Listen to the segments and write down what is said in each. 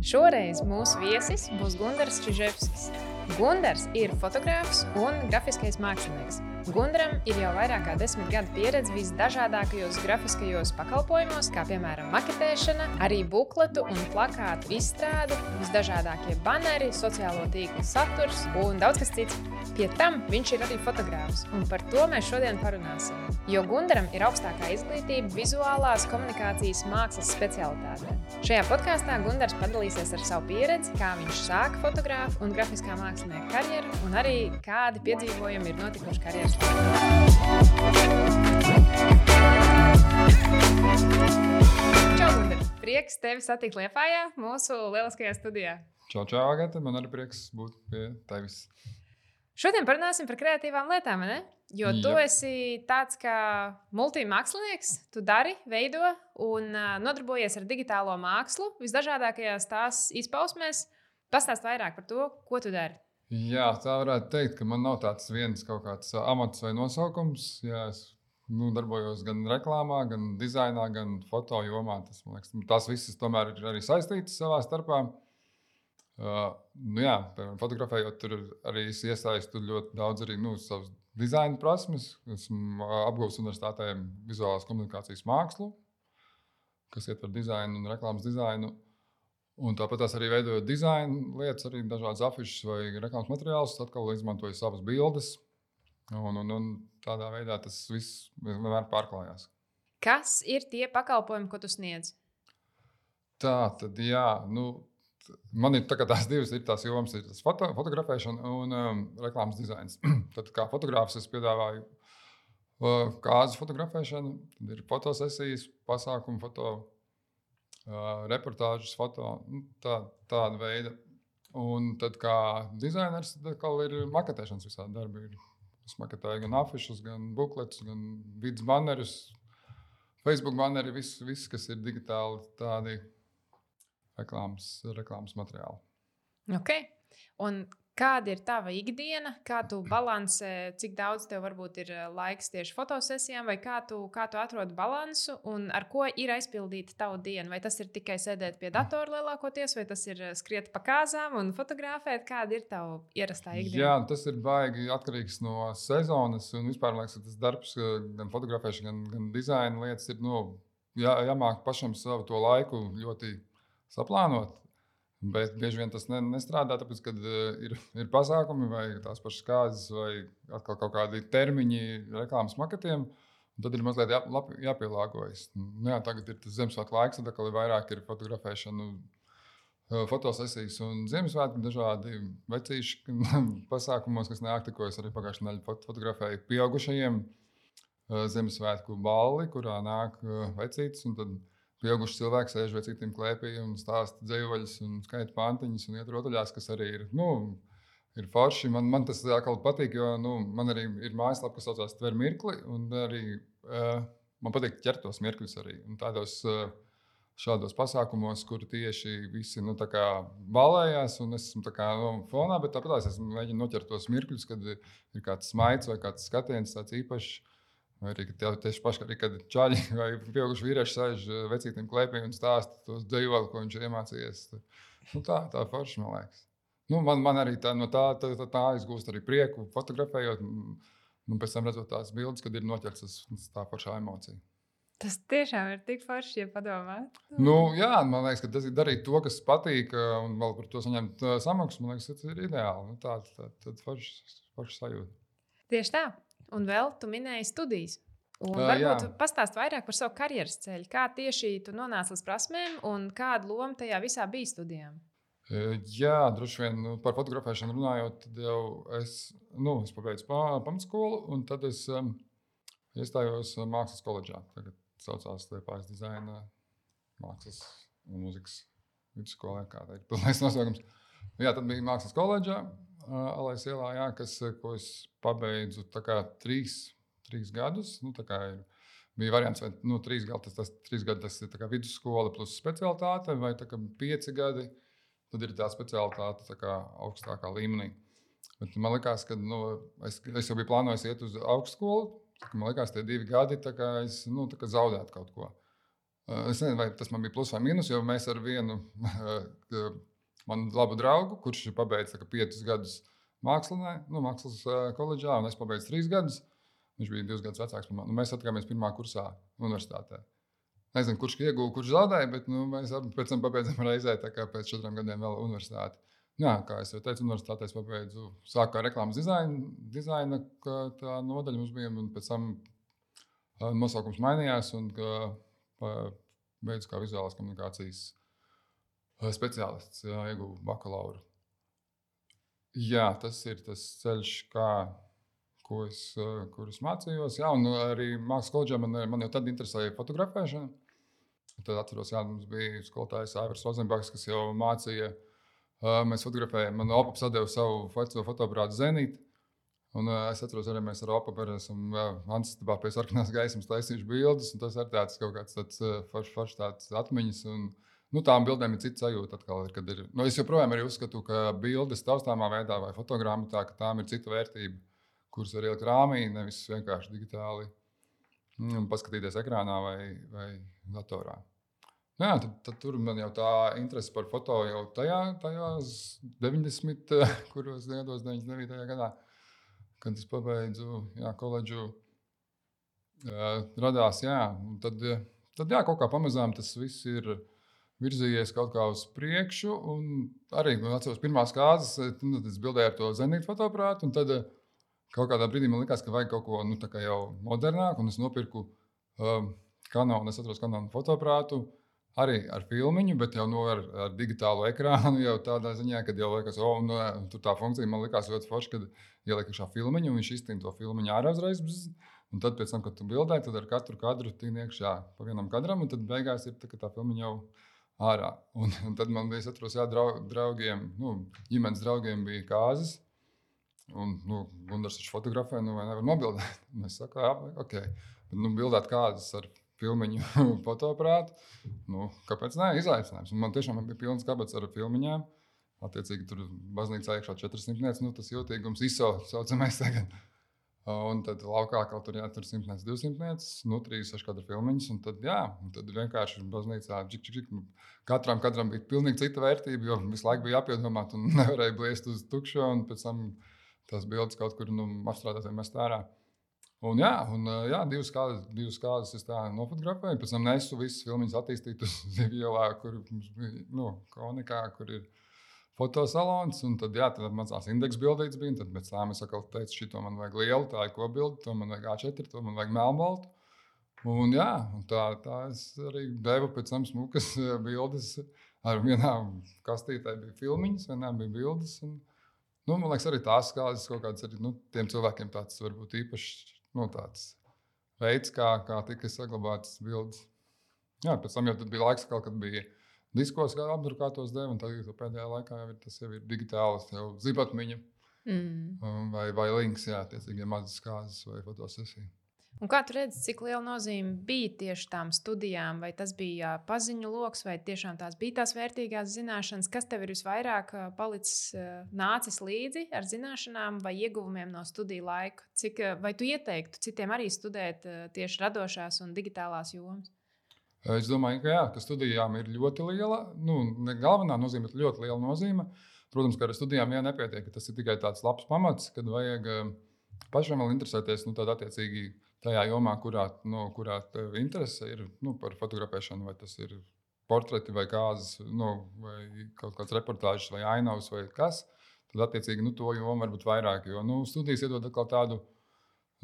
Šoreiz mūsu viesis būs Gunārs Čiževskis. Gunārs ir fotogrāfs un grafiskais mākslinieks. Gundaram ir jau vairāk kā desmit gadu pieredze visdažādākajos grafiskajos pakalpojumos, kā piemēram maketēšana, arī bukletu un plakātu izstrāde, visdažādākie banneri, sociālo tīklu saturs un daudz kas cits. Pie tam viņš ir arī fotogrāfs, un par to mēs šodien parunāsim. Jo Gundaram ir augstākā izglītība vizuālās komunikācijas mākslas specialitātē. Šajā podkāstā Gundars padalīsies ar savu pieredzi, kā viņš sāka fotogrāfu un grafiskā mākslinieka karjeru, un arī kādi piedzīvojumi ir notikuši karjeras! Prieks tevi satikt Liepājā, mūsu lieliskajā studijā. Čau, čau, Agata! Man arī prieks būt pie tevis. Šodien parunāsim par kreatīvām lietām, ne? Jo tu Jep. esi tāds kā multimākslinieks, tu dari, veido un nodarbojies ar digitālo mākslu visdažādākajās tās izpausmēs. Pastāst vairāk par to, ko tu dari. Jā, tā varētu teikt, ka man nav tāds viens kaut kāds amats vai nosaukums. Jā, es nu, darbojos gan reklāmā, gan dizainā, gan foto jomā. Tas, liekas, nu, tās visas tomēr ir arī saistītas savā starpā. Uh, nu, jā, piemēram, fotografējot, tur arī es iesaistu ļoti daudz arī nu, savas dizaina prasmes. Esmu apgūlis universitātē vizuālās komunikācijas mākslu, kas ietver dizainu un reklāmas dizainu. Uh, Un tāpat arī veidojot dizaina lietas, arī dažādas afišas vai reklāmas materiālus, atkal izmantoju savas bildes. Un, un, un tādā veidā tas viss vienmēr pārklājās. Kas ir tie pakalpojumi, ko tu sniedz? Tā tad, jā, nu, man ir tā, tās divas ir tās jomas, ir tas foto, fotografēšana un um, reklāmas dizains. tad, kā fotogrāfs, es piedāvāju uh, kāzu fotografēšanu, tad ir fotosesijas, pasākumu fotografēšanu reportāžas, foto, nu, tā, tāda veida. Un tad, kā dizainers, tad ir maketēšanas visādi darbi. Es maketēju gan afišus, gan bukletus, gan vidus bannerus, Facebook banneri, viss, vis, kas ir digitāli tādi reklāmas, reklāmas materiāli. Okay. Un Kāda ir tava ikdiena, kā tu balansē, cik daudz tev varbūt ir eh, laiks tieši fotosesijām, vai kā tu, kā tu atrodi balansu un ar ko ir aizpildīta tava diena? Vai tas ir tikai sēdēt pie datora lielākoties, vai tas ir eh, skriet pa kāzām un fotografēt? Kāda ir tava ierastā ikdiena? Jā, tas ir baigi atkarīgs no sezonas un vispār liekas, tas darbs, eh, gan fotografēšana, gan, gan dizaina lietas ir nu, jā, jāmāk pašam savu to laiku ļoti saplānot. Bet bieži vien tas ne, nestrādā, tāpēc, ka uh, ir, ir pasākumi vai tās pašas kārtas, vai atkal kaut kādi termiņi reklāmas maketiem. Tad ir mazliet jā, lap, jāpielāgojas. Nu, jā, tagad ir tas Ziemassvētku laiks, tad ir vairāk ir fotografēšana, uh, fotosesijas un Ziemassvētku dažādi vecīši pasākumos, kas nāk tikko. Es arī pagājušajā nedēļā fotografēju pieaugušajiem uh, Ziemassvētku balli, kurā nāk vecītis pieauguši cilvēki sēž pie citiem klēpī un stāsta dzīsļus, un skaita pantiņas un iet rotaļās, kas arī ir. Nu, Ir forši. Man, man tas atkal patīk, jo nu, man arī ir mājaslapa, kas saucās Tver Mirkli. Arī, uh, man patīk ķert tos mirkļus arī. Un tādos uh, šādos pasākumos, kur tieši visi nu, balējās, un es esmu kā, nu, fonā, bet tāpat es mēģinu noķert tos mirkļus, kad ir kāds smaids vai kāds skatiens, tāds īpašs. Vai arī tieši paši, arī, kad čaļi vai pieauguši vīrieši sēž eh, vecītiem klēpiem un stāsta tos dzīvoli, ko viņš ir iemācījies. Nu, tā tā forši, man liekas. Nu, man, man arī tā, no tā, tā, tā, tā aizgūst arī prieku, fotografējot, un pēc tam redzot tās bildes, kad ir noķerts tas tā pašā emocija. Tas tiešām ir tik forši, ja padomā. Nu, jā, man liekas, ka tas ir darīt to, kas patīk, eh, un vēl par to saņemt eh, samaksu. Man liekas, tas ir ideāli. Nu, tā ir tā, tā, forša, forša sajūta. Tieši tā. Un vēl tu minēji studijas. Un uh, varbūt pastāst vairāk par savu karjeras ceļu. Kā tieši tu nonāci līdz prasmēm un kāda loma tajā visā bija studijām? Jā, droši vien nu, par fotografēšanu runājot, tad jau es, nu, es pabeidzu pamatskolu, un tad es um, iestājos mākslas koledžā. Tagad saucās Liepājas dizaina mākslas un mūzikas vidusskolē, kā tā ir pilnais nosaukums. Jā, tad bija mākslas koledžā. Alais ielā, jā, kas, ko es pabeidzu kā, trīs, trīs gadus. Nu, ir, bija variants, vai nu, trīs, gadi, tas, tas, trīs gadi tas ir vidusskola plus specialitāte, vai kā, pieci gadi. Tad ir tā specialitāte tā kā, augstākā līmenī. Bet man liekas, ka nu, es, es jau biju plānojis iet uz augstskolu. Man liekas, tie divi gadi es nu, zaudētu kaut ko. Es nezinu, vai tas man bija plus vai mīnus, jo mēs ar vienu manu labu draugu, kurš ir pabeidzis piecus gadus mākslā, nu, mākslas koledžā, un es pabeidzu trīs gadus. Viņš bija divus gadus vecāks par mani. Nu, mēs satikāmies pirmā kursā universitātē. Nezinu, kurš ieguva, kurš zaudēja, bet nu, mēs abi pēc tam pabeidzām reizē, tā kā pēc četriem gadiem vēl universitāti. Jā, kā jau teicu, universitātē es pabeidzu, sāku ar reklāmas dizaina, dizaina tā nodaļa mums bija, un pēc tam nosaukums mainījās, un beidzu kā vizuālās komunikācijas speciālists, ieguvu bakalauru. Jā, tas ir tas ceļš, kā, ko es, kurus mācījos. Jā, un arī mākslas koledžā man, man jau tad interesēja fotografēšana. Tad atceros, ka mums bija skolotājs Aivars Rozenbachs, kas jau mācīja uh, Mēs fotografējām, man Opaps deva savu fotoaparātu Zenītu. Un, uh, es atceros, arī mēs ar Opapu esam uh, Antistībā pie sarkanās gaismas taisījuši bildes. Tas ir tāds kaut kāds tāds uh, foršs forš, tāds atmiņas. Un, nu, tām bildēm ir cits sajūta. Atkal, ir, ir, nu, es joprojām uzskatu, ka bildes taustāmā veidā vai fotogrammatā, tām ir cita vērtība, kuras var ielikt rāmī, nevis vienkārši digitāli un paskatīties ekrānā vai, vai datorā. Nu jā, tad, tad tur man jau tā interese par foto jau tajā, tajās 90, kuros gados, 99. gadā, kad es pabeidzu jā, koledžu, radās. Jā, tad, tad jā, kaut kā pamazām tas viss ir virzījies kaut kā uz priekšu. Arī man atceros, pirmās kārtas, tad es bildēju ar to zenītu fotoaparātu. Tad kaut kādā brīdī man likās, ka vajag kaut ko nu, jau modernāku, un es nopirku um, kanālu, es atceros kanālu fotoaparātu arī ar filmu, bet jau no, ar, ar digitālu ekrānu. Jau tādā ziņā, ka jau liekas, oh, no, tur tā funkcija man likās ļoti forša, kad ieliek šā filmu, un viņš iztīna to filmu ārā uzreiz. Bzz, Un tad, tam, kad tu bildēji, tad ar katru kadru tīni iekšā pa vienam kadram, un tad beigās ir tā, tā filma jau ārā. Un, un tad man bija, atceros, jā, draugiem, nu, ģimenes draugiem bija kāzas. Un, nu, Gunārs viņš fotografē, nu, vai nevar nobildēt. Un es saku, jā, ok. Bet, nu, bildēt kādas ar filmu fotoaparātu. Nu, kāpēc ne? Izaicinājums. Un man tiešām bija pilns kabats ar filmiņām. Attiecīgi, tur baznīcā iekšā 400 metru, nu, tas jūtīgums ISO saucamais tagad. Un tad laukā kaut tur jātur 100 metru, 200 metru, nu, 3-6 kadru filmiņas. Un tad, jā, un tad vienkārši baznīcā džik, džik, džik. Nu, katram, katram bija pilnīgi cita vērtība, jo visu laiku bija jāpiedomāt un nevarēja bliest uz tukšo. Un pēc tam tās bildes kaut kur nu, apstrādāt vai mest ārā. Un, jā, un, jā, divas kārtas, divas kārtas es tā nofotografēju. Pēc tam nesu visas filmas attīstīt uz Zivjolā, kur nu, konikā, kur ir fotosalons. Un tad, jā, tad mazās indeksa bildītas bija. Tad pēc tam es atkal teicu, šito man vajag lielu, tā ir ko bildi, to man vajag A4, to man vajag melnbaltu. Un, jā, un tā, tā es arī devu pēc tam smukas bildes. Ar vienām kastītēm bija filmiņas, vienā bija bildes. Un, nu, man liekas, arī tās kādas kaut kādas arī nu, tiem cilvēkiem tāds varbūt īpašs nu, tāds veids, kā, kā tika saglabātas bildes. Jā, pēc tam jau bija laiks, kad bija diskos, kā apdrukātos devu, un tagad pēdējā laikā jau ir, tas jau ir digitāls, jau zibatmiņa mm. vai, vai links, jā, tiecīgi mazas kāzas vai fotosesija. Un kā tu redzi, cik liela nozīme bija tieši tām studijām? Vai tas bija paziņu lokus, vai tiešām tās bija tās vērtīgās zināšanas, kas tev ir visvairāk palicis, nācis līdzi ar zināšanām vai ieguvumiem no studiju laika? Cik, vai tu ieteiktu citiem arī studēt tieši radošās un digitālās jomas? Es domāju, ka, jā, ka studijām ir ļoti liela, nu, ne galvenā nozīme, bet ļoti liela nozīme. Protams, ka ar studijām vien nepietiek, ka tas ir tikai tāds labs pamats, kad vajag pašam vēl interesēties, nu, tādā attiecīgi tajā jomā, kurā, nu, kurā interese ir nu, par fotografēšanu, vai tas ir portreti vai kāzas, nu, vai kaut kāds reportāžs vai ainavs vai kas. Tad, attiecīgi, nu, to jomu var būt vairāk. Jo nu, studijas iedod tādu,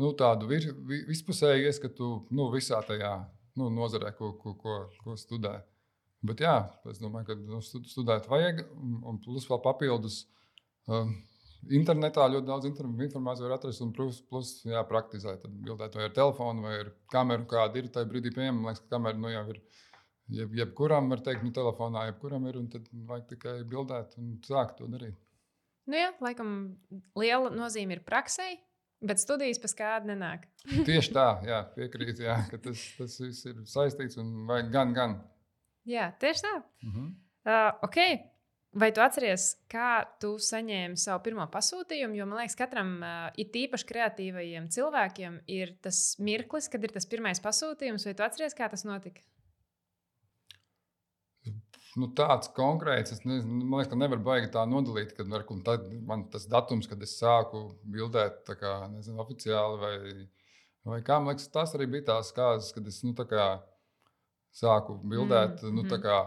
nu, tādu vir, vi, vispusēju ieskatu nu, visā tajā nu, nozarē, ko, ko, ko, ko studē. Bet jā, es domāju, ka nu, studēt vajag, un, plus vēl papildus. Um, Internetā ļoti daudz informācijas var atrast, un plus, plus jā, praktizēt. Tad bildēt vai ar telefonu, vai ar kameru, kāda ir tajā brīdī pieejama. Man liekas, ka kamera nu, jau ir. Jeb, jebkuram var teikt, nu, telefonā, jebkuram ir, un tad vajag tikai bildēt un sākt to darīt. Nu jā, laikam, liela nozīme ir praksē, bet studijas pēc kāda nenāk. Tieši tā, jā, piekrīt, jā, ka tas, tas viss ir saistīts un vajag gan, gan. Jā, tieši tā. Uh -huh. uh, okay. Vai tu atceries, kā tu saņēmi savu pirmo pasūtījumu? Jo man liekas, katram, uh, it īpaši kreatīvajiem cilvēkiem, ir tas mirklis, kad ir tas pirmais pasūtījums. Vai tu atceries, kā tas notika? Nu, tāds konkrēts. Es nezinu, man liekas, ka nevar baigi tā nodalīt, kad var, man tas datums, kad es sāku bildēt kā, nezinu, oficiāli vai, vai kā. Man liekas, tas arī bija tās kārtas, kad es nu, kā, sāku bildēt mm, nu, kā,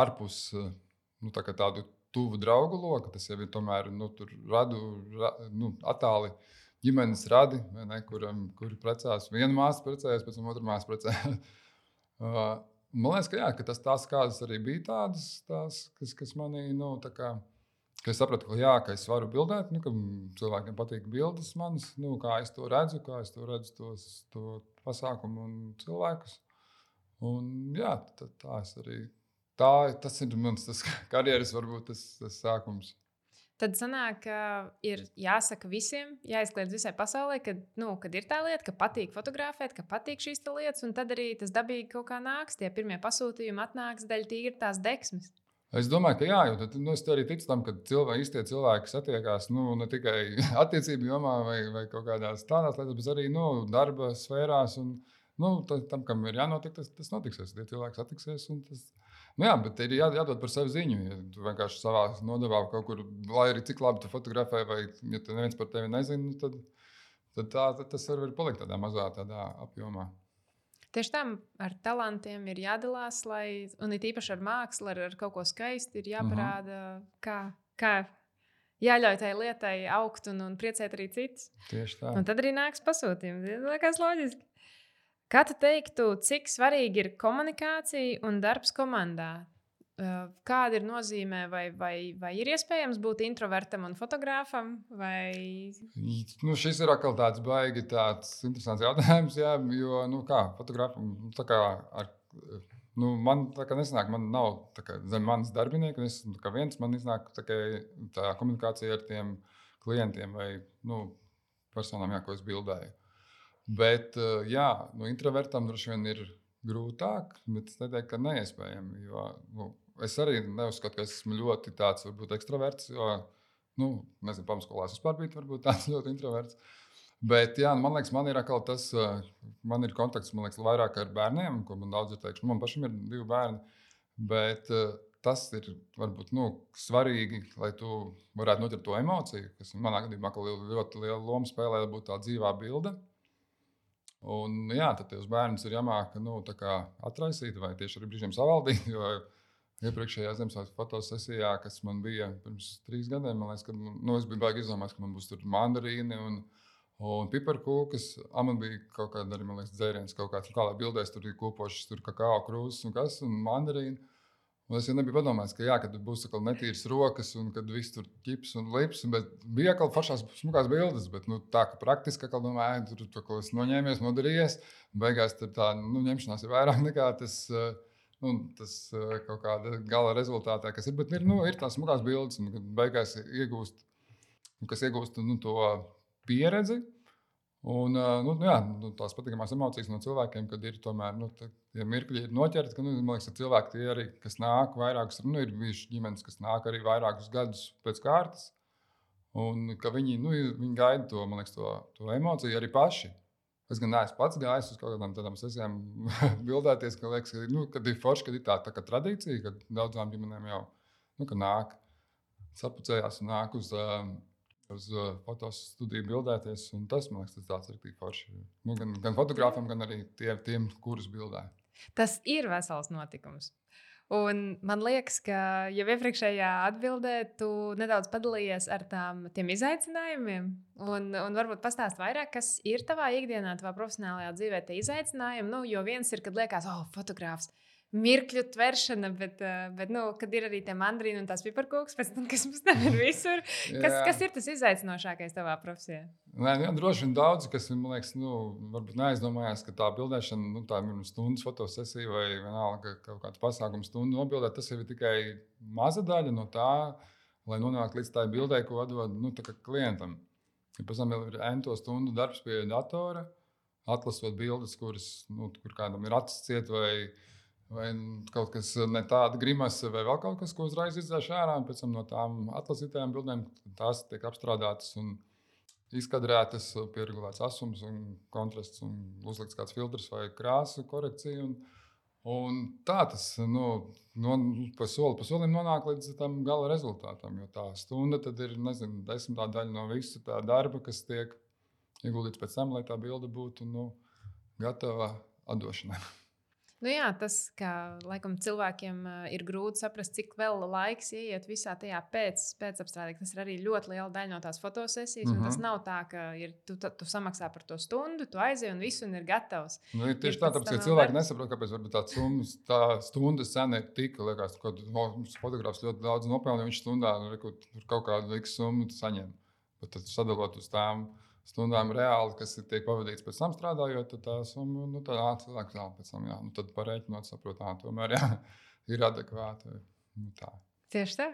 ārpus nu, tā tādu tuvu draugu loku. Tas jau ir tomēr nu, radu, ra, nu, attāli ģimenes radi, ne, kuram, kuri precās. Viena māsa precējās, pēc tam otra māsa precējās. Man liekas, ka, jā, ka tas tās kādas arī bija tādas, tās, kas, kas manī, nu, tā kā, ka es sapratu, ka, jā, ka es varu bildēt, nu, ka cilvēkiem patīk bildes manas, nu, kā es to redzu, kā es to redzu tos, to pasākumu un cilvēkus. Un, jā, tā, tā es arī, tā, tas ir mans tas karjeras varbūt tas, tas sākums. Tad sanāk, ka ir jāsaka visiem, jāizkliedz visai pasaulē, ka, nu, kad ir tā lieta, ka patīk fotografēt, ka patīk šīs lietas, un tad arī tas dabīgi kaut kā nāks. Tie pirmie pasūtījumi atnāks daļai tīri tās deksmes. Es domāju, ka jā, jo tad, nu, es arī ticu tam, ka cilvēki, īstie cilvēki satiekās nu, ne tikai attiecību jomā vai, vai kaut kādās tādās lietās, bet arī nu, darba sfērās. Un, nu, tam, kam ir jānotiek, tas, tas notiksies. Tie cilvēki satiksies. Tas, Nu jā, bet ir jā, jādod par sevi ziņu. Ja tu vienkārši savā nodevā kaut kur, lai arī cik labi tu fotografē, vai ja tu neviens par tevi nezina, nu tad, tad, tā, tad tas var palikt tādā mazā tādā apjomā. Tieši tam ar talantiem ir jādalās, lai, un it īpaši ar mākslu, ar, ar kaut ko skaistu, ir jāparāda, uh -huh. kā, kā jāļauj tai lietai augt un, un priecēt arī citus. Tieši tā. Un tad arī nāks pasūtījumi. Tas liekas loģiski. Kā tu teiktu, cik svarīgi ir komunikācija un darbs komandā? Kāda ir nozīme, vai, vai, vai ir iespējams būt introvertam un fotogrāfam? Vai... Nu, šis ir atkal tāds baigi tāds interesants jautājums, jā, jo, nu, kā fotogrāfam, nu, tā kā ar, nu, man tā kā nesanāk, man nav kā, zem manas darbinieki, es esmu viens, man iznāk tā, kā, tā komunikācija ar tiem klientiem vai, nu, personām, jā, ko es bildēju. Bet, eh, jā, nu, introvertam droši vien ir grūtāk, bet es neteiktu, ka neiespējami. Jo, nu, es arī neuzskatu, ka esmu ļoti tāds, varbūt, ekstraverts. Jo, nu, nezinu, pamatskolā es vispār biju varbūt, tāds ļoti introverts. Bet, jā, man liekas, man ir atkal tas, eh, man ir kontakts liekas, vairāk ar bērniem, ko man daudz ir teikuši. Man pašam ir divi bērni. Bet uh, tas ir varbūt nu, svarīgi, lai tu varētu noturēt to emociju, kas manā gadījumā ļoti liela loma spēlē, lai būtu tā dzīvā bilde. Un, jā, tad tos bērnus ir jāmāk nu, atraisīt vai tieši arī brīžiem savaldīt. Jo iepriekšējā Ziemassvētku fotosesijā, kas man bija pirms trīs gadiem, man liekas, ka nu, es biju baigi izdomājis, ka man būs tur mandarīni. Un, Un piparkūkas, man bija kaut kāda arī liekas, dzēriens, kaut kāds, kā lai bildēs, tur bija kopošs, tur kakao krūzes un kas, un mandarīni. Un es jau nebiju padomājis, ka, jā, kad būs netīras rokas un kad viss tur ķips un lips. Bija kaut kādas smukās bildes, bet nu, tā kā praktiski, ka domāju, tur tur kaut kas noņēmies, nodarījies. Beigās tā nu, ņemšanās ir vairāk nekā tas. Nu, tas kaut kāda gala rezultātā, kas ir. Bet ir, nu, ir tās smukās bildes, un beigās iegūst, kas iegūst nu, to pieredzi. Un, nu, jā, nu, tās patīkamās emocijas no cilvēkiem, kad ir tomēr nu, tie mirkļi ir noķerti. Ka, nu, man liekas, ka cilvēki tie arī, kas nāk vairākus, nu, ir bijuši ģimenes, kas nāk arī vairākus gadus pēc kārtas. Un ka viņi, nu, viņi gaida to, liekas, to, to emociju arī paši. Es gan neesmu pats gājis uz kaut kādām tādām sesijām, bildēties, ka, liekas, ka nu, kad ir forši, kad ir tā, tā tradīcija, ka daudzām ģimenēm jau nu, nāk, sapucējās un nāk uz. Uh, uz uh, fotostudiju bildēties. Tas man liekas, tas ir tik forši. Nu, gan, gan fotogrāfam, gan arī tie, tiem, kurus bildē. Tas ir vesels notikums. Un man liekas, ka jau iepriekšējā atbildē tu nedaudz padalījies ar tām, tiem izaicinājumiem. Un, un varbūt pastāst vairāk, kas ir tavā ikdienā, tavā profesionālajā dzīvē, tie izaicinājumi. Nu, jo viens ir, kad liekas, oh, fotogrāfs mirkļu tveršana, bet, eh, bet nu, kad ir arī tie mandrīni un tās piparkūks, tam, kas mums tam ir visur, kas, kas ir tas izaicinošākais tavā profesijā? Nē, jā, droši vien daudz, kas man liekas, nu, varbūt neaizdomājās, ka tā bildēšana, nu, tā ir stundas fotosesija vai vienalga kaut kāds pasākums stundu nobildēt, tas jau ir tikai maza daļa no tā, lai nonāktu līdz tai bildē, ko atdod nu, klientam. Ja pēc tam ir ento stundu darbs pie datora, atlasot bildes, kuras, nu, kur kādam ir acis ciet vai vai kaut kas ne tāds grimasa, vai vēl kaut kas, ko uzreiz izdzēš ārā. Pēc tam no tām atlasītajām bildēm tās tiek apstrādātas un izkadrētas, pieregulēts asums un kontrasts un uzlikts kāds filtrs vai krāsa korekcija. Un, Un tā tas nu, no, pa soli pa solim nonāk līdz tam gala rezultātam. Jo tā stunda ir nezinu, desmitā daļa no visa tā darba, kas tiek ieguldīts pēc tam, lai tā bilde būtu nu, gatava atdošanai. Nu jā, tas, ka laikam, cilvēkiem ir grūti saprast, cik vēl laiks ieiet visā tajā pēc, pēcapstrādē. Tas ir arī ļoti liela daļa no tās fotosesijas. Mm -hmm. Tas mhm. nav tā, ka ir, tu, tu, tu samaksā par to stundu, tu aizej un viss un ir gatavs. Nu, ir tieši ir tā, tāpēc, ka cilvēki nesaprot, kāpēc tā, summas, tā stundas cena ir tik, liekas, ka mums fotogrāfs ļoti daudz nopelnīja. Viņš stundā nu, kaut kādu summu saņem. Bet tad sadalot uz tām stundām reāli, kas ir tiek pavadīts pēc tam strādājot, tad tā summa nu, tā cilvēks vēl pēc tam, jā, nu, tad pareiķinot, saprot, tā tomēr jā, ir adekvāta. Nu, tā. Tieši tā.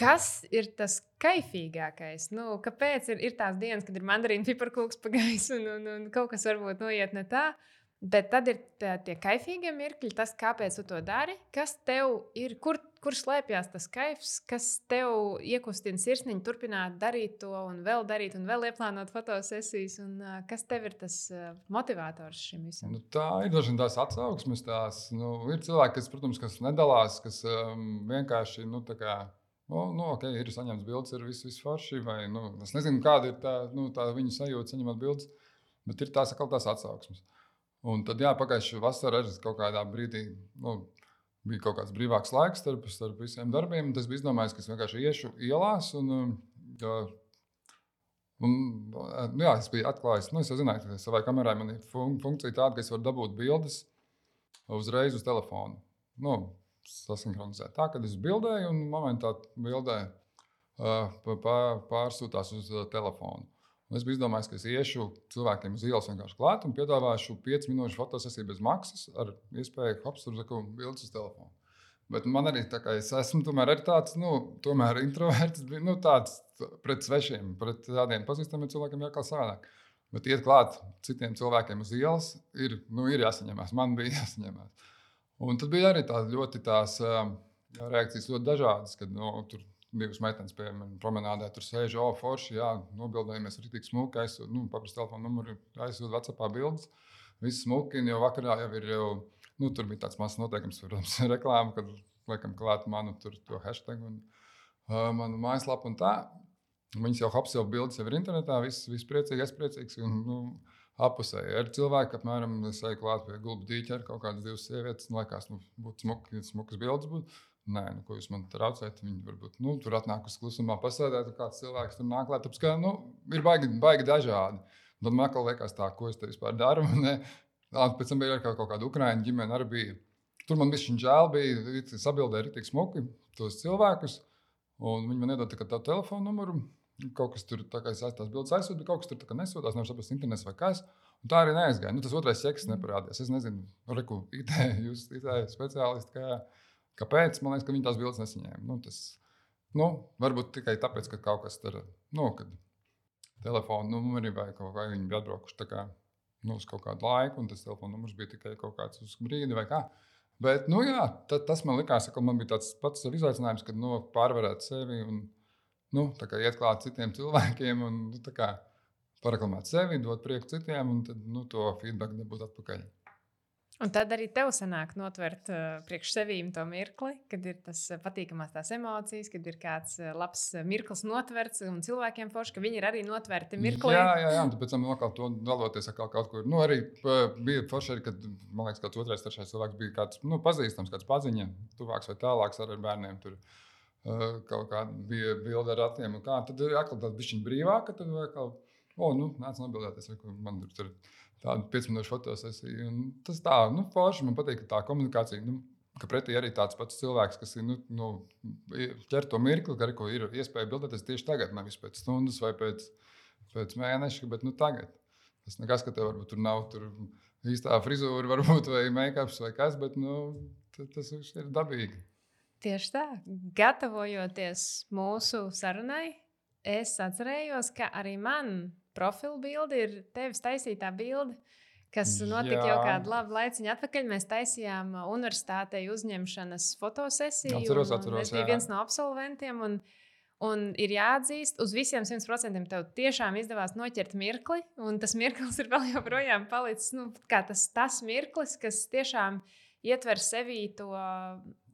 Kas ir tas kaifīgākais? Nu, kāpēc ir, ir tās dienas, kad ir mandarīna piparkūks pagājis un, un, un kaut kas varbūt noiet ne tā? Bet tad ir tā, tie kaifīgie mirkļi, tas, kāpēc tu to dari, kas tev ir, kur, kur slēpjas tas kaifs, kas tev iekustina sirsniņu, turpināt darīt to un vēl darīt, un vēl ieplānot fotosesijas. Un, uh, kas tev ir tas uh, motivators šim visam? Nu, tā ir dažas tās atsauksmes. Tās, nu, ir cilvēki, kas, protams, kas nedalās, kas um, vienkārši. Nu, kā, Nu, nu, okay, ir saņemts bildes, ir viss, viss forši. Vai, nu, es nezinu, kāda ir tā, nu, tā viņa sajūta, saņemot bildes, bet ir tās, tās atsauksmes. Un tad, jā, pagājušā vasarā arī kaut kādā brīdī nu, bija kaut kāds brīvāks laiks starp, starp visiem darbiem. Tas bija izdomājis, ka es vienkārši iešu ielās. Un, jā, un, nu, jā, es biju atklājis, nu, es zināju, ka savai kamerai man ir fun funkcija tāda, ka es varu dabūt bildes uzreiz uz telefonu. Nu, Sasinhronizēt tā, ka es bildēju, un momentā bildē uh, pārsūtās uz uh, telefonu. Es biju izdomājis, ka es iešu cilvēkiem uz ielas vienkārši klāt un piedāvāšu 5 minūšu fotosesiju bez maksas ar iespēju apstāties bildes uz telefonu. Bet man arī tā kā es esmu tomēr tāds, nu, tomēr introverts, nu, tāds pret svešiem, pret tādiem pazīstamiem cilvēkiem jākal savādāk. Bet iet klāt citiem cilvēkiem uz ielas ir, nu, ir jāsaņemās. Man bija jāsaņemās. Un tad bija arī tādas ļoti tās um, reakcijas, ļoti dažādas, kad nu, tur divas meitenes, piemēram, promenādē tur sēž, oh, forši, jā, nobildējamies arī tik smuki, aizsūtīt, nu, paprasti telefonu numuru, aizsūtīt WhatsAppā bildes. Viss smuki, jau vakarā jau ir, jau, nu, tur bija tāds mazs noteikums, protams, reklāma, kad liekam klāt manu tur to hashtag un uh, manu mājaslapu un tā. Viņas jau apsev bildes, jau ir internetā, viss, viss priecīgi, es priecīgs. Un, nu, apusēji. Ir cilvēki, apmēram, es eju klāt pie gulba dīķa ar kaut kādas divas sievietes. Man liekas, nu, būtu smuki, smukas bildes. Būt. Nē, nu, ko jūs man traucējat? Viņi varbūt nu, tur atnāk uz klusumā, pasēdēt, un kāds cilvēks tur nāk klāt. Tāpēc, ka, nu, ir baigi, baigi dažādi. Tad man liekas, tā, ko es te vispār daru. Pēc tam bija arī kaut kāda ukraiņu ģimene. Arī bija. Tur man bija žēl, bija sabildēji arī tik smuki tos cilvēkus. Un viņi man iedod tā telefonu numuru. Kaut kas tur, kā es tās bildes aizsūtu, kaut kas tur nesūtās, nevar saprast, internets vai kas. Un tā arī neaizgāja. Nu, tas otrais seks neparādījās. Es nezinu, reku, IT, jūs IT speciālisti. Kā, Kāpēc? Man liekas, ka viņi tās bildes nesaņēma. Nu, tas, nu, varbūt tikai tāpēc, ka kaut kas tur, nu, kad telefona numuri vai kaut kā viņi bija atbraukuši kā, nu, uz kaut kādu laiku, un tas telefona numurs bija tikai kaut kāds uz brīdi vai kā. Bet, nu, jā, ta, tas man likās, ka man bija tāds pats izaicinājums, kad nu, pārvarēt sevi un nu, iet klāt citiem cilvēkiem un nu, paraklamēt sevi, dot prieku citiem un tad, nu, to feedback dabūt atpakaļ. Un tad arī tev sanāk notvert uh, priekš sevīm to mirkli, kad ir tas patīkamās tās emocijas, kad ir kāds uh, labs mirklis notverts un cilvēkiem forši, ka viņi ir arī notverti mirklī. Jā, jā, jā un pēc tam vēl to daloties ar kaut kur. Nu, arī bija forši, arī, kad, man liekas, kāds otrais, trešais cilvēks bija kāds nu, pazīstams, kāds paziņa, tuvāks vai tālāks ar bērniem. Tur. Uh, kaut kāda bija bilde ar ratiem, tad ir atkal tāda bišķiņa brīvāka, tad vēl kā, o, nu, nāc nobildēties, man tur. tādu 5 minūšu fotosesiju. Un tas tā, nu, forši man patīk, tā komunikācija. Nu, ka pretī arī tāds pats cilvēks, kas ir nu, nu, ķer to mirkli, ka arī ir iespēja bildēties tieši tagad, nevis pēc stundas vai pēc, pēc mēneša, bet nu, tagad. Tas nekas, ka tev varbūt tur nav tur īstā frizūra, varbūt, vai make-ups vai kas, bet nu, tas ir dabīgi. Tieši tā, gatavojoties mūsu sarunai, es atcerējos, ka arī man profilu bildi ir tevis taisītā bilde. Kas notika Jā. jau kādu labu laiciņu atpakaļ. Mēs taisījām universitātei uzņemšanas fotosesiju. Atceros, atceros, es biju jā. viens no absolventiem. Un, un ir jāatzīst, uz visiem 100% tev tiešām izdevās noķert mirkli. Un tas mirklis ir vēl joprojām palicis nu, tas, tas mirklis, kas tiešām ietver sevī to,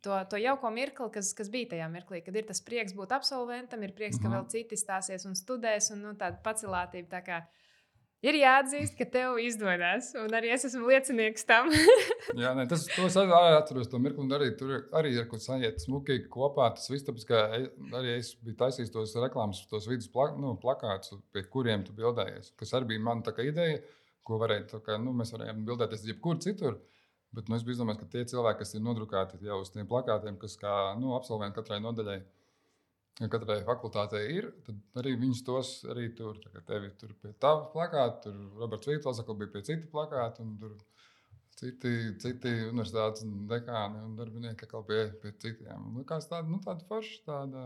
to, to jauko mirkli, kas, kas bija tajā mirklī, kad ir tas prieks būt absolventam, ir prieks, ka Mhm. vēl citi stāsies un studēs, un nu, tāda pacelātība. Tā kā ir jāatzīst, ka tev izdodas, un arī es esmu liecinieks tam. Jā, nē, tas to es arī atceros. To mirkli, un arī tur arī ir kaut kas sajiet smuki kopā. Tas viss, tāpēc, ka e- arī es biju taisījis tos reklāmas, tos vidus plak, nu, plakātus, pie kuriem tu bildējies. Kas arī bija mana ideja, ko varēja, kā, nu, mēs varējām bildēties jebkur citur. Bet nu, es domājis, ka tie cilvēki, kas ir nodrukāti jau uz tiem plakātiem, kas kā nu, absolventi katrai nodaļai, katrai fakultātei ir, tad arī viņus tos arī tur. Kā tevi tur pie tā plakāta, tur Roberts Vītols bija pie cita plakāta. Citi, citi universitātes dekāni un darbinieki atkal pie, pie citiem. Un Likās tāda, nu, tāda forša tāda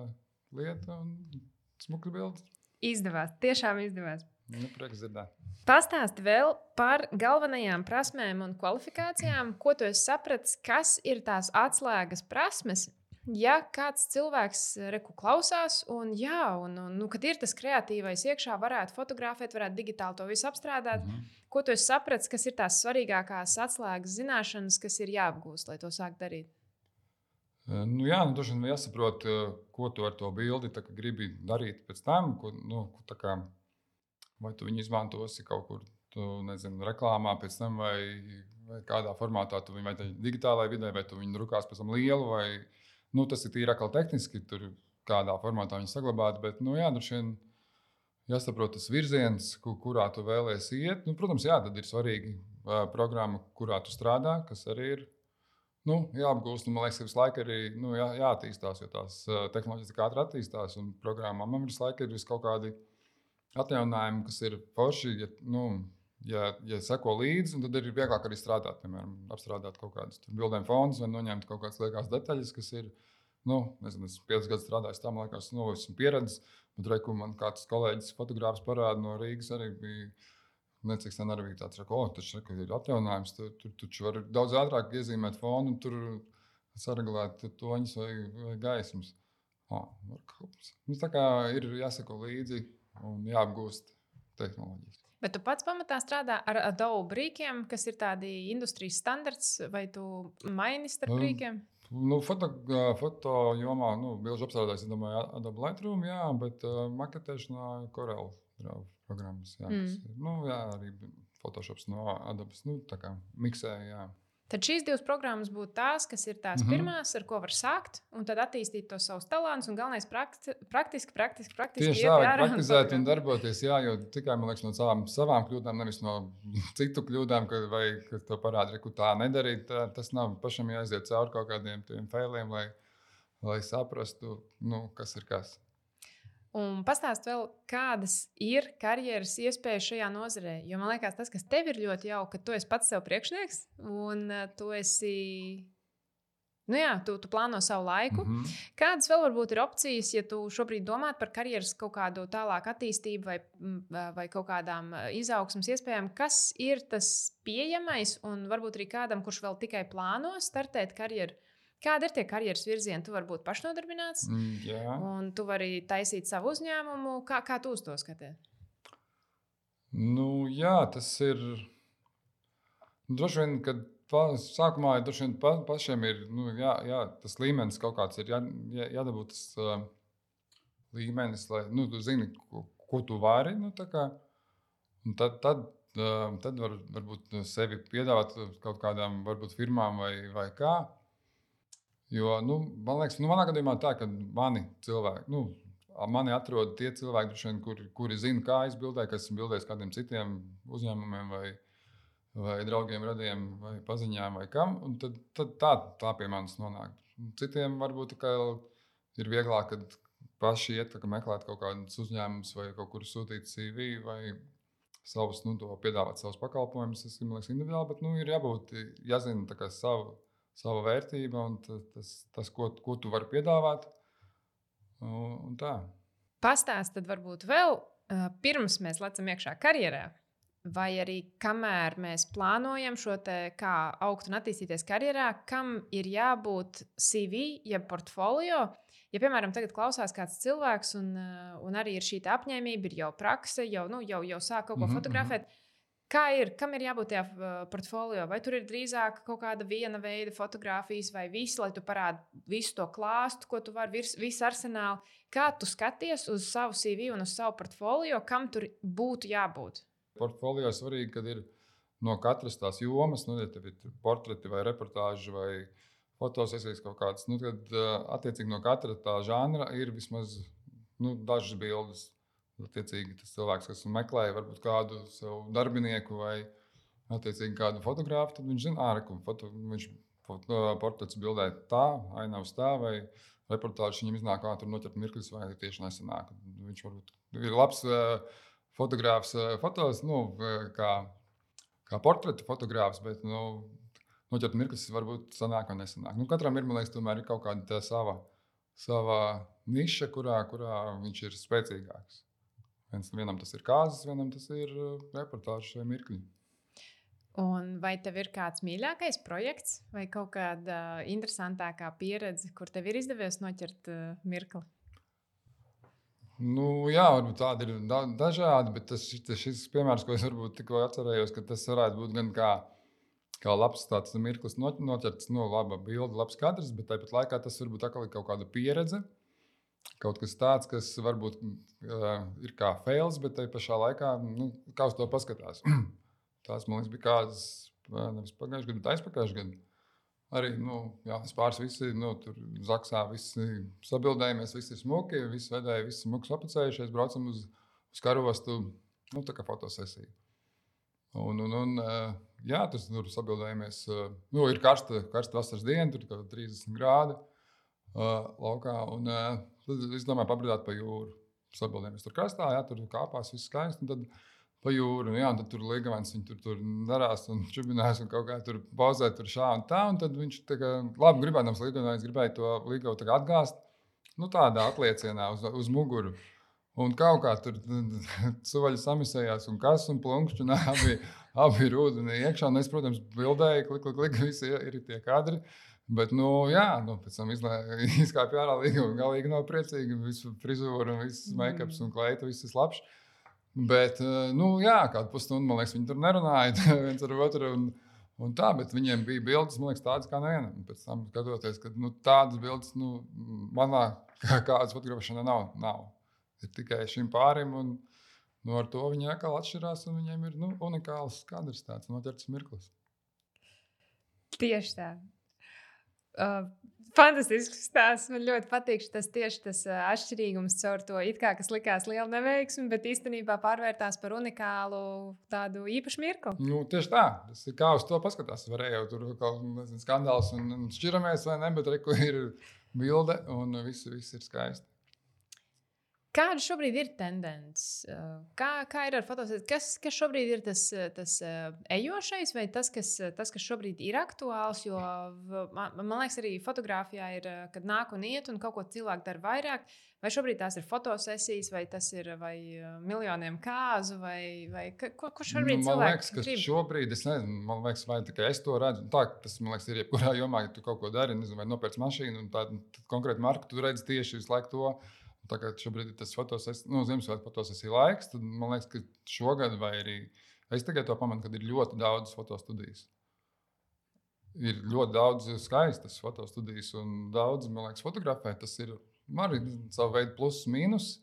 lieta un smuka bilde. izdevās, tiešām izdevās. Nu, prieks dzirdēt. Pastāsti vēl par galvenajām prasmēm un kvalifikācijām, ko tu esi sapratis, kas ir tās atslēgas prasmes. Ja kāds cilvēks reku klausās, un, jā, un, un nu, kad ir tas kreatīvais iekšā, varētu fotografēt, varētu digitāli to visu apstrādāt, Mhm. ko tu esi sapratis, kas ir tās svarīgākās atslēgas zināšanas, kas ir jāapgūst, lai to sāktu darīt. Nu, jā, nu, droši vien jāsaprot, ko tu ar to bildi gribi darīt pēc tam. Ko, nu, kā, vai tu viņu izmantosi kaut kur, tu, nezinu, reklāmā, pēc tam, vai, vai kādā formātā tu viņu vai digitālajā vidē, vai tu viņu drukās pēc tam lielu, vai nu, tas ir tīri atkal tehniski, tur kādā formātā viņu saglabāt. Bet, nu, jā, droši vien jāsaprot tas virziens, ku, kurā tu vēlēsies iet. Nu, protams, jā, tad ir svarīgi uh, programma, kurā tu strādā, kas arī ir nu, jāapgūst. Un, man liekas, ka visu laiku arī nu, jā, jāattīstās, jo tās uh, tehnoloģijas ātri attīstās. Un programmām man visu laiku ir vis kaut kādi atjauninājumi, kas ir forši. Ja, nu, ja, ja seko līdzi, tad ir vieglāk arī strādāt. Piemēram, apstrādāt kaut kādus bildēm fonus vai noņemt kaut kādas liekas detaļas, kas ir. Nu, nezinu, es piecus gadus strādāju, tam liekas, nu, esmu pieredzējis. Bet, reku, man kāds kolēģis, fotogrāfs parāda no Rīgas, arī bija Necik sen arī bija tāds, ka, oh, tas reku, ir atjauninājums. Tur, tur taču var daudz ātrāk iezīmēt fonu, un tur saregulēt toņus vai, vai gaismas. Oh, nu, tā kā ir jāsako līdzi un jāapgūst tehnoloģijas. Bet tu pats pamatā strādā ar Adobe rīkiem, kas ir tādi industrijas standarts, vai tu maini starp Um, rīkiem? Nu, foto, foto jomā, nu, bilžu apstrādājis, Adobe Lightroom, jā, bet uh, maketēšanā Corel Draw programmas, jā. Mm. ir, nu, jā, arī Photoshops no Adobe, nu, tā kā miksē, jā. Tad šīs divas programmas būtu tās, kas ir tās mm. -hmm. pirmās, ar ko var sākt, un tad attīstīt tos savus talantus. Un galvenais - prakti, praktiski, praktiski, praktiski Tieši tā, un praktizēt un darboties, jā, jo tikai liekas, no savām, savām kļūdām, nevis no citu kļūdām, ka, vai ka to parāda, ka tā nedarīt. Tā, tas nav pašam jāiziet cauri kaut kādiem tiem failiem, lai, lai saprastu, nu, kas ir kas. Un pastāst vēl, kādas ir karjeras iespējas šajā nozarē. Jo man liekas, tas, kas tev ir ļoti jauki, ka tu esi pats sev priekšnieks un uh, tu esi. Nu jā, tu, tu plāno savu laiku. Mm. -hmm. Kādas vēl varbūt ir opcijas, ja tu šobrīd domā par karjeras kaut kādu tālāku attīstību vai, vai kaut kādām uh, izaugsmas iespējām? Kas ir tas pieejamais un varbūt arī kādam, kurš vēl tikai plāno startēt karjeru? Kādi ir tie karjeras virzieni? Tu vari būt pašnodarbināts, Mm, Jā, un tu vari taisīt savu uzņēmumu. Kā, kā tu uz to skaties? nu, jā tas ir. Droši vien, kad pa, sākumā droši vien pa, pašiem ir nu, jā, jā, tas līmenis kaut kāds ir jā, jā, jādabū tas uh, līmenis, lai nu, tu zini, ko, ko tu vari. Nu, kā, tad, tad, uh, tad var, varbūt sevi piedāvāt kaut kādām varbūt, firmām vai, vai kā. Jo, nu, man liekas, nu, manā gadījumā tā, ka mani cilvēki, nu, mani atrod tie cilvēki, vien, kuri, kuri zina, kā es bildēju, kas esmu bildējis kādiem citiem uzņēmumiem vai, vai draugiem, radiem vai paziņām vai kam. un Tad, tad tā, tā pie manis nonāk. Citiem varbūt ir vieglāk, kad paši iet kā meklēt kaut kādus uzņēmumus vai kaut kur sūtīt CV vai savus, nu, piedāvāt savus pakalpojumus. Tas man liekas, individuāli, bet nu, ir jābūt jāzina savu sava vērtība un ta- tas, tas ko, ko tu vari piedāvāt. Un, un tā. Pastāst tad varbūt vēl pirms mēs lecam iekšā karjerā. Vai arī kamēr mēs plānojam šo te, kā augt un attīstīties karjerā, kam ir jābūt CV, jeb portfolio. Ja, piemēram, tagad klausās kāds cilvēks, un, un arī ir šī apņēmība, ir jau prakse, jau, nu, jau, jau sāk kaut ko mm -hmm, fotografēt. Kā ir, kam ir jābūt tajā uh, portfolio? Vai tur ir drīzāk kaut kāda viena veida fotografijas, vai visu, lai tu parādītu visu to klāstu, ko tu vari, visu arsenālu? Kā tu skaties uz savu CV un uz savu portfolio, kam tur būtu jābūt? Portfolio svarīgi, kad ir no katras tās jomas, nu, ja tev ir portreti vai reportāži vai fotosesijas kaut kādas, nu, tad uh, attiecīgi no katra tā žanra ir vismaz nu, dažas bildes Attiecīgi, tas cilvēks, kas meklē varbūt kādu savu darbinieku vai attiecīgi kādu fotografu, tad viņš zina, ka foto, viņš portrets bildē tā, ainavs tā, vai reportāžs viņam iznāk, kā tur noķert mirklis, vai tieši nesanāk. Viņš varbūt ir labs fotogrāfs, fotos, nu, kā, kā portreta fotogrāfs, bet nu, noķert mirklis varbūt sanāk vai nesanāk. Nu, katram ir, man liekas, tomēr ir kaut kāda sava, sava niša, kurā, kurā viņš ir spēcīgāks. Viens, vienam tas ir kārtas, vienam tas ir uh, reportāžas vai mirkļi. Un vai tev ir kāds mīļākais projekts vai kaut kāda interesantākā pieredze, kur tev ir izdevies noķert uh, mirkli? Nu, jā, varbūt tādi ir da dažādi, bet tas, tas šis piemērs, ko es varbūt tikko atcerējos, ka tas varētu būt gan kā, kā labs tāds mirklis, noķerts, nu, laba bilde, labs kadrs, bet tāpat laikā tas varbūt atkal ir kaut kāda pieredze kaut kas tāds, kas varbūt uh, ir kā fails, bet tajā pašā laikā, nu, kā uz to paskatās. Tās man liekas, bija kādas, nevis pagājušajā gadā, bet aizpagājušajā gadā. Arī nu, jā, pāris visi nu, tur zaksā, visi sabildējamies, visi ir smuki, visi vedēji, visi smuki apcēlušies, braucam uz, uz karostu, nu, tā kā fotosesija. Un, un, un, jā, tas tur sabildējamies. Nu, ir karsta, karsta vasaras diena, tur ir 30 grādi laukā. Un, Tad es domāju, pabrīdāt pa jūru. Sabildējamies tur krastā, jā, tur kāpās, viss skaisti. Tad pa jūru, jā, un tad tur līgavens, viņi tur, tur darās un čubinās un kaut kā tur pauzē, tur šā un tā. Un tad viņš tā kā labi gribēdams līgavens, gribēja to līgavu atgāzt. Nu, tādā atliecienā uz, uz muguru. Un kaut kā tur suvaļi samisējās, un kas un plunkšķi, un abi, abi ir ūdenī iekšā. Un es, protams, bildēju, klik, klik, klik, visi ir tie kadri. Bet, nu, jā, nu, pēc tam izkāpa ārā un galīgi nav priecīgi. Visu frizūru, viss make-ups un kleita, viss ir labs. Bet, eh, nu, jā, kādu pusstundu, man liekas, viņi tur nerunāja viens ar otru. Un, un tā, bet viņiem bija bildes, man liekas, tādas kā nevienam. Pēc tam skatoties, ka nu, tādas bildes, nu, manā kā, kādas fotografēšanā nav, nav. Ir tikai šim pārim. Un, Nu, ar to viņi atkal atšķirās, un viņiem ir nu, unikāls kadrs, tāds noķerts mirklis. Tieši tā. Uh, Fantastisks stāsts. Man ļoti patīk tas tieši tas atšķirīgums caur to, kā, kas likās liela neveiksme, bet īstenībā pārvērtās par unikālu tādu īpašu mirkli. Nu, tieši tā, tas ir kā uz to paskatās. Varēja jau tur kaut kāds skandāls un, un šķiramies vai ne, bet reku ir bilde un viss, viss ir skaisti. Kāda šobrīd ir tendence? Kā, kā ir ar fotosesiju? Kas, kas šobrīd ir tas, tas ejošais, vai tas kas, tas, kas šobrīd ir aktuāls? Jo man, man liekas, arī fotografijā ir, kad nāk un iet, un kaut ko cilvēku dara vairāk. Vai šobrīd tās ir fotosesijas, vai tas ir vai miljoniem kāzu, vai, vai ko, ko šobrīd nu, man liekas, ka grib? šobrīd es nezinu, man liekas, vai tikai es to redzu. Tā, tas man liekas, ir jebkurā jomā, ja tu kaut ko dari, nezinu, vai nopērci mašīnu, un tādu konkrētu marku, tu redzi tieši visu laiku to Kā šobrīd ir tas fotosesijas, nu, Ziemassvētku fotosesija laiks, tad man liekas, ka šogad vai arī es tikai to pamanu, kad ir ļoti daudz fotostudijas. Ir ļoti daudz skaistas fotostudijas, un daudz, man liekas, fotografē. Tas ir arī savu veidu pluss, mīnus.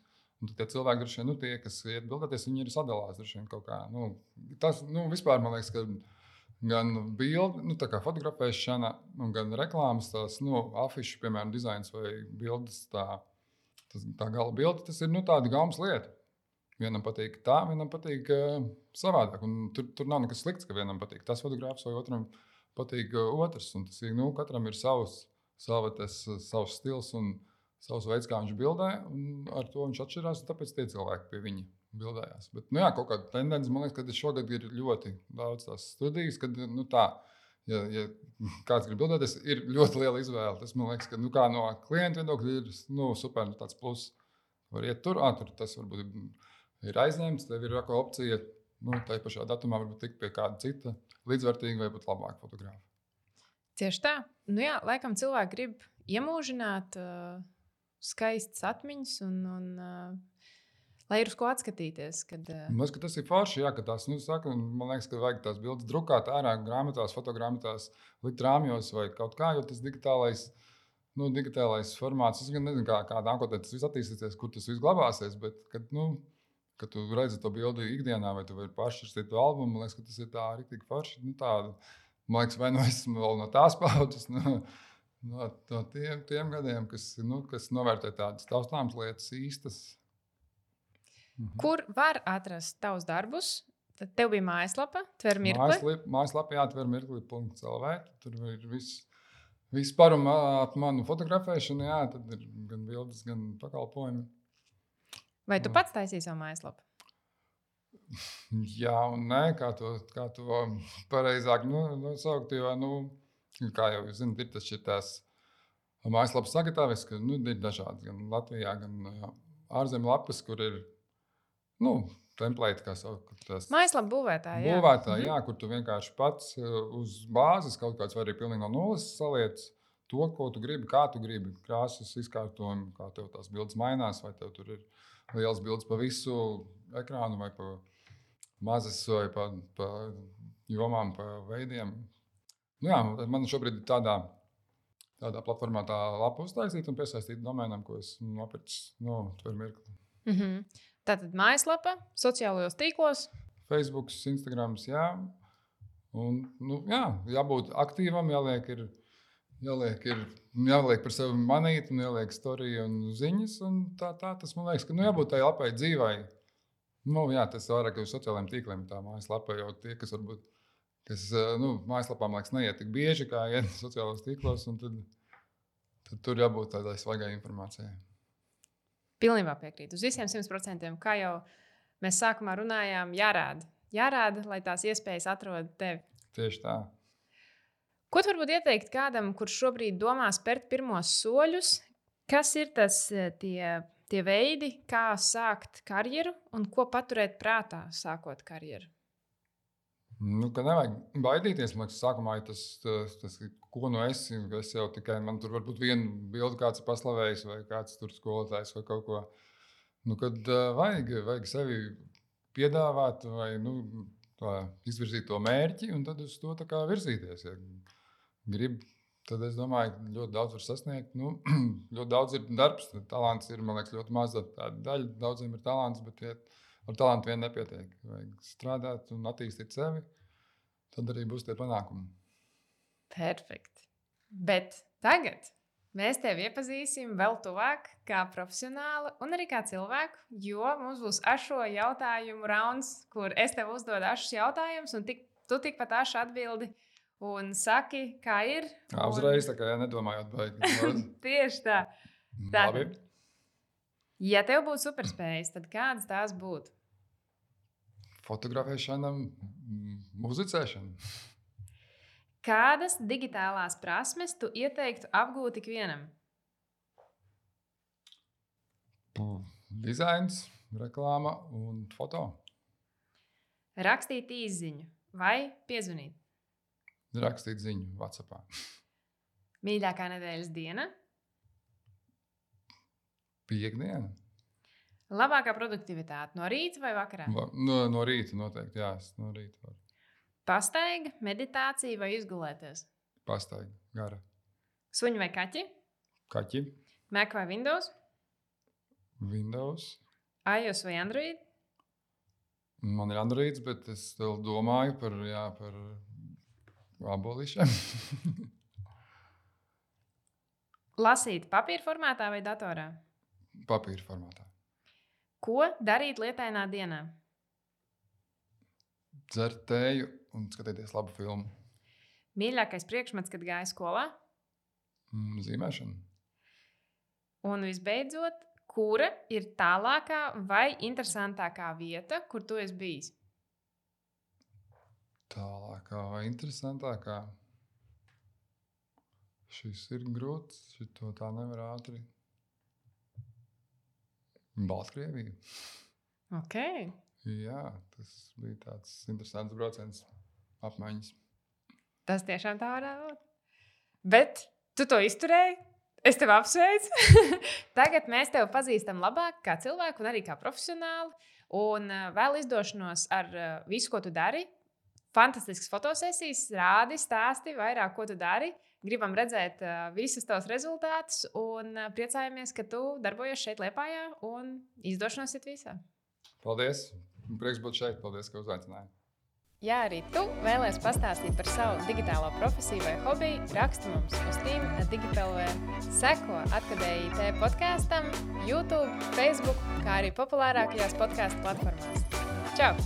Un tie cilvēki, droši vien, nu, tie, kas iet bildēties, viņi ir sadalās vien kaut kā. Nu, tas, nu, vispār man liekas, ka gan bildi, nu, tā kā fotografēšana, nu, gan reklāmas, tās, nu, afišu, piemēram, dizains vai bildes. Tā, tas, tā gala bilde, tas ir nu, tāda gaumas lieta. Vienam patīk tā, vienam patīk uh, savādāk. Un tur, tur nav nekas slikts, ka vienam patīk tas fotogrāfs, vai otram patīk uh, otrs. Un tas ir nu, katram ir savs, sava, tas, savs stils un savs veids, kā viņš bildē. Ar to viņš atšķirās, un tāpēc tie cilvēki pie viņa bildējās. Bet, nu, jā, kaut kāda tendence, man liekas, ka šogad ir ļoti daudz tās studijas, kad nu, tā ir ja, ja kāds grib bildēties, ir ļoti liela izvēle. Tas man liekas, ka nu, no klienta viedokļa ir nu, super nu, pluss. Var iet tur, ah, tur tas varbūt ir aizņemts, tev ir kā opcija. Nu, tā pašā datumā varbūt tikt pie kāda cita līdzvērtīga vai pat labāka fotografa. Tieši tā. Nu, jā, laikam cilvēki grib iemūžināt uh, skaistas atmiņas un, un uh, Lai ir uz ko atskatīties. Kad, uh... Man liekas, tas ir forši. Jā, tās, nu, saka, man liekas, ka vajag tās bildes drukāt ārā, grāmatās, fotogrāmatās, likt rāmjos vai kaut kā, jo tas digitālais. Nu, digitālais formāts, es nezinu, kā, kā nākotnē tas viss attīstīsies, kur tas viss glabāsies. Bet, kad, nu, kad tu redzi to bildi ikdienā, vai tu vari pašrakstīt to albumu, man liekas, tas ir tā rīktīgi forši. Nu, tāda, man liekas, vai nu esmu vēl no tās paudzes, no, no, no tiem, tiem gadiem, kas, nu, kas novērtē tādas taustāmas lietas īstas. Mhm. Kur var atrast tavus darbus? Tad tev bija mājaslapa, tver mirkli. Mājaslapa, jā, tver mirkli.lv. Tur ir viss. Vispār ap manu fotografēšanu, jā, tad ir gan bildes, gan pakalpojumi. Vai tu pats taisīji savu mājaslapu? Jā, un nē, kā to, kā to pareizāk nu, nosaukt. Jo, nu, kā jau jūs zināt, ir tas tās mājaslapas sagatavojas, ka nu, ir dažādas gan Latvijā, gan ārzemju lapas, kur ir nu, templēti, kā sauc. Mājaslapa būvētāji. Jā. Būvētāji, mhm. jā, kur tu vienkārši pats uz bāzes kaut kāds vai arī pilnīgi no nulles saliec to, ko tu gribi, kā tu gribi, krāsas izkārtojumu, kā tev tās bildes mainās, vai tev tur ir liels bildes pa visu ekrānu, vai pa mazas, vai pa, pa jomām, pa veidiem. Nu, jā, man šobrīd ir tādā, tādā platformā tā lapa uztaisīta un piesaistīta domēnam, ko esmu nopircis no nu, Twitter. Mm -hmm. Tātad mājaslapa, sociālajos tīklos. Facebook, Instagram, jā. Un, nu, jā, jābūt aktīvam, jāliek ir jāliek, ir, jāliek par sevi manīt, un jāliek storija un ziņas. Un tā, tā tas man liekas, ka nu, jābūt tai lapai dzīvai. Nu, jā, tas vairāk uz sociālajiem tīkliem, tā mājaslapa jau tie, kas varbūt kas, nu, mājaslapām liekas, neiet tik bieži kā iet sociālajos tīklos. Tad, tad tur jābūt tādai svaigai informācijai. Pilnībā piekrītu. Uz visiem simt procentiem, kā jau mēs sākumā runājām, jārāda. Jārāda, lai tās iespējas atrod tevi. Tieši tā. Ko tu varbūt ieteikt kādam, kurš šobrīd domā spērt pirmos soļus? Kas ir tas eh, tie, tie veidi, kā sākt karjeru un ko paturēt prātā, sākot karjeru? Nu, ka nevajag baidīties. Man liekas, sākumā tas, tas, tas ko nu es, es jau tikai man tur varbūt viena bilde, kāds paslavējis, vai kāds tur skolotājs vai kaut ko. Nu, kad uh, vajag, vajag sevi piedāvāt vai nu, izvirzīt to mērķi un tad uz to virzīties. Ja grib, tad es domāju, ka ļoti daudz var sasniegt. Nu, ļoti daudz ir darbs, talants ir liekas, ļoti maza daļa. Daudziem ir talants, bet ja ar talantu vien nepietiek. Vajag strādāt un attīstīt sevi, tad arī būs tie panākumi. Perfekti. Bet tagad mēs tevi iepazīsim vēl tuvāk, kā profesionāli un arī kā cilvēku, jo mums būs ašo jautājumu rauns, kur es tev uzdodu ašus jautājumus, un tik, tu tikpat ašu atbildi un saki, kā ir. Jā, uzreiz tā kā nedomājot, baigi. Tieši tā. Tātad, ja tev būtu superspējas, tad kādas tās būtu? Fotografēšana, muzicēšana. Kādas digitālās prasmes tu ieteiktu apgūt ikvienam? Dizains, reklāma un foto. Rakstīt īsiņu vai piezvanīt? rakstīt ziņu WhatsApp. Mīļākā nedēļas diena? Piektdiena. Labākā produktivitāte no rīta vai vakarā? Va, no, no rīta noteikti, jā, no rīta. Var. Pastaiga, meditācija vai izgulēties? Pastaiga, gara. Suņi vai kaķi? Kaķi. Mac vai Windows? Windows. iOS vai Android? Man ir Androids, bet es vēl domāju par, jā, par Abolīšiem. Lasīt papīra formātā vai datorā? Papīra formātā. Ko darīt lietainā dienā? Dzert tēju un skatīties labu filmu. Mīļākais priekšmets, kad gāja skolā? Mm, zīmēšana. Un visbeidzot, kura ir tālākā vai interesantākā vieta, kur tu esi bijis? Tālākā vai interesantākā. Šis ir grūts, šito tā nevar ātri. Baltkrievija. Ok. Jā, tas bija tāds interesants brauciens, apmaiņas. Tas tiešām tā varētu būt. Bet tu to izturēji. Es tevi apsveicu. Tagad mēs tevi pazīstam labāk kā cilvēku un arī kā profesionāli. Un uh, vēl izdošanos ar uh, visu, ko tu dari. Fantastisks fotosesijas, rādi, stāsti vairāk, ko tu dari. Gribam redzēt uh, visus tos rezultātus un uh, priecājamies, ka tu darbojies šeit, Lietpājā, un izdošanos ir visā. Paldies! Prieks būt šeit. Paldies, ka uzaicinājāt. Ja arī tu vēlēsies pastāstīt par savu digitālo profesiju vai hobiju, raksti mums uz Team Digipelvē. Seko atkadēji IT podkāstam, YouTube, Facebook, kā arī populārākajās podkāstu platformās. Čau!